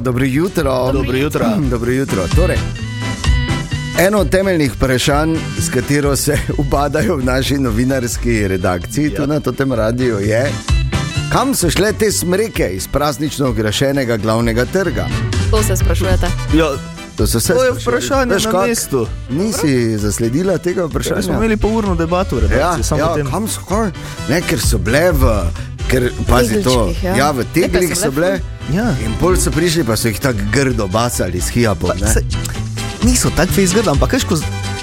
Dobro jutro. Dobro jutro. Dobro jutro. Torej, eno od temeljnih vprašanj, s katero se ubadajo v naši novinarski redakciji, ja. tu na tem radiju, je, kam so šle te smreke iz praznično ogrešenega glavnega trga? To se sprašujete. Ja, To, to je vprašanje Veš na mestu. Nisi zasledila tega Ja, vprašanja? smo imeli pol urno debato redakciji, Ja, samo ja o tem. kam so kaj? Ne, ker so bile v. Ker, pazi to, ja. ja, v teglih so bile. Ja. In pol so prišli, pa so jih tako grdo bacali s se, niso tako fejzgrda, ampak kaj, ko,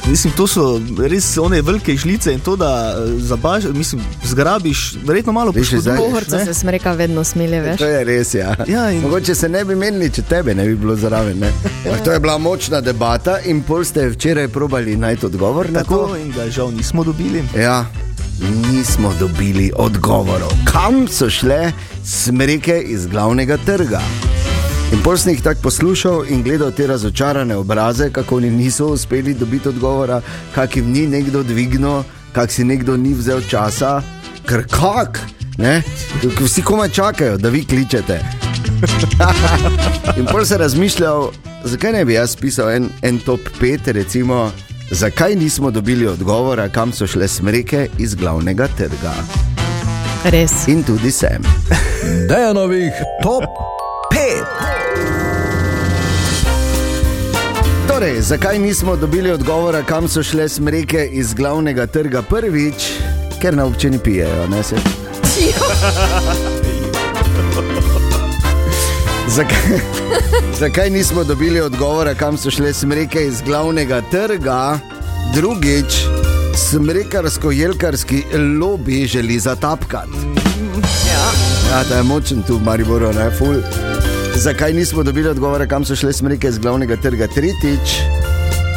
mislim, to so res one velike žlice in to, da eh, zabaš, mislim, zgrabiš, verjetno malo poškoduješ. Pohorca se smreka vedno smilje, veš. To je res. Ja. Ja, in- Mogoče se ne bi menili, če tebe ne bi bilo zraven. Ne? Ampak To je bila močna debata in pol ste včeraj probali najti odgovor na Tako to. in ga žal nismo dobili. Ja, nismo dobili odgovorov. Kam so šle smreke iz glavnega trga? In pol sem jih tako poslušal in gledal te razočarane obraze, kako oni niso uspeli dobiti odgovora, kak jim ni nekdo dvignil, kak si nekdo ni vzel časa, ker kak, ne? Vsi komaj čakajo, da vi kličete. In pol se razmišljal, zakaj ne bi jaz pisal en, en top 5, recimo, zakaj nismo dobili odgovora, kam so šle smreke iz glavnega trga. Res. In tudi sem. Dejanovih top 5. Torej, zakaj nismo dobili odgovora, kam so šle smreke iz glavnega trga prvič, ker na občini pijejo, ne se. Zakaj, zakaj nismo dobili odgovora, kam so šle smreke iz glavnega trga, drugič, smrekarsko-jelkarski lobby želi zatapkati. Ja, da je močen tu v Mariboru, ne ful. Zakaj nismo dobili odgovora, kam so šle smreke z glavnega trga tretjič?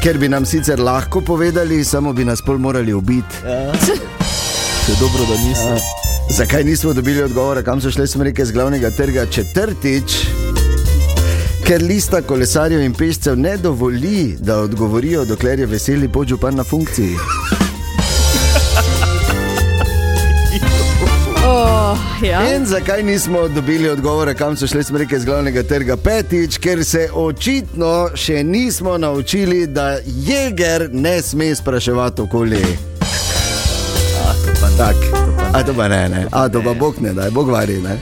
Ker bi nam sicer lahko povedali, samo bi nas pol morali ubiti. Še dobro, da niso. Zakaj nismo dobili odgovora, kam so šle smreke z glavnega trga četrtič? Ker lista kolesarjev in pešcev ne dovoli, da odgovorijo, dokler je veseli podžupan na funkciji. Ja. In zakaj nismo dobili odgovora, kam so šle smreke z glavnega trga petič, ker se očitno še nismo naučili, da jeger ne sme spraševati okoli. Tak. A to pa ne, ne. A to pa bog ne, da je bog vari. Ne?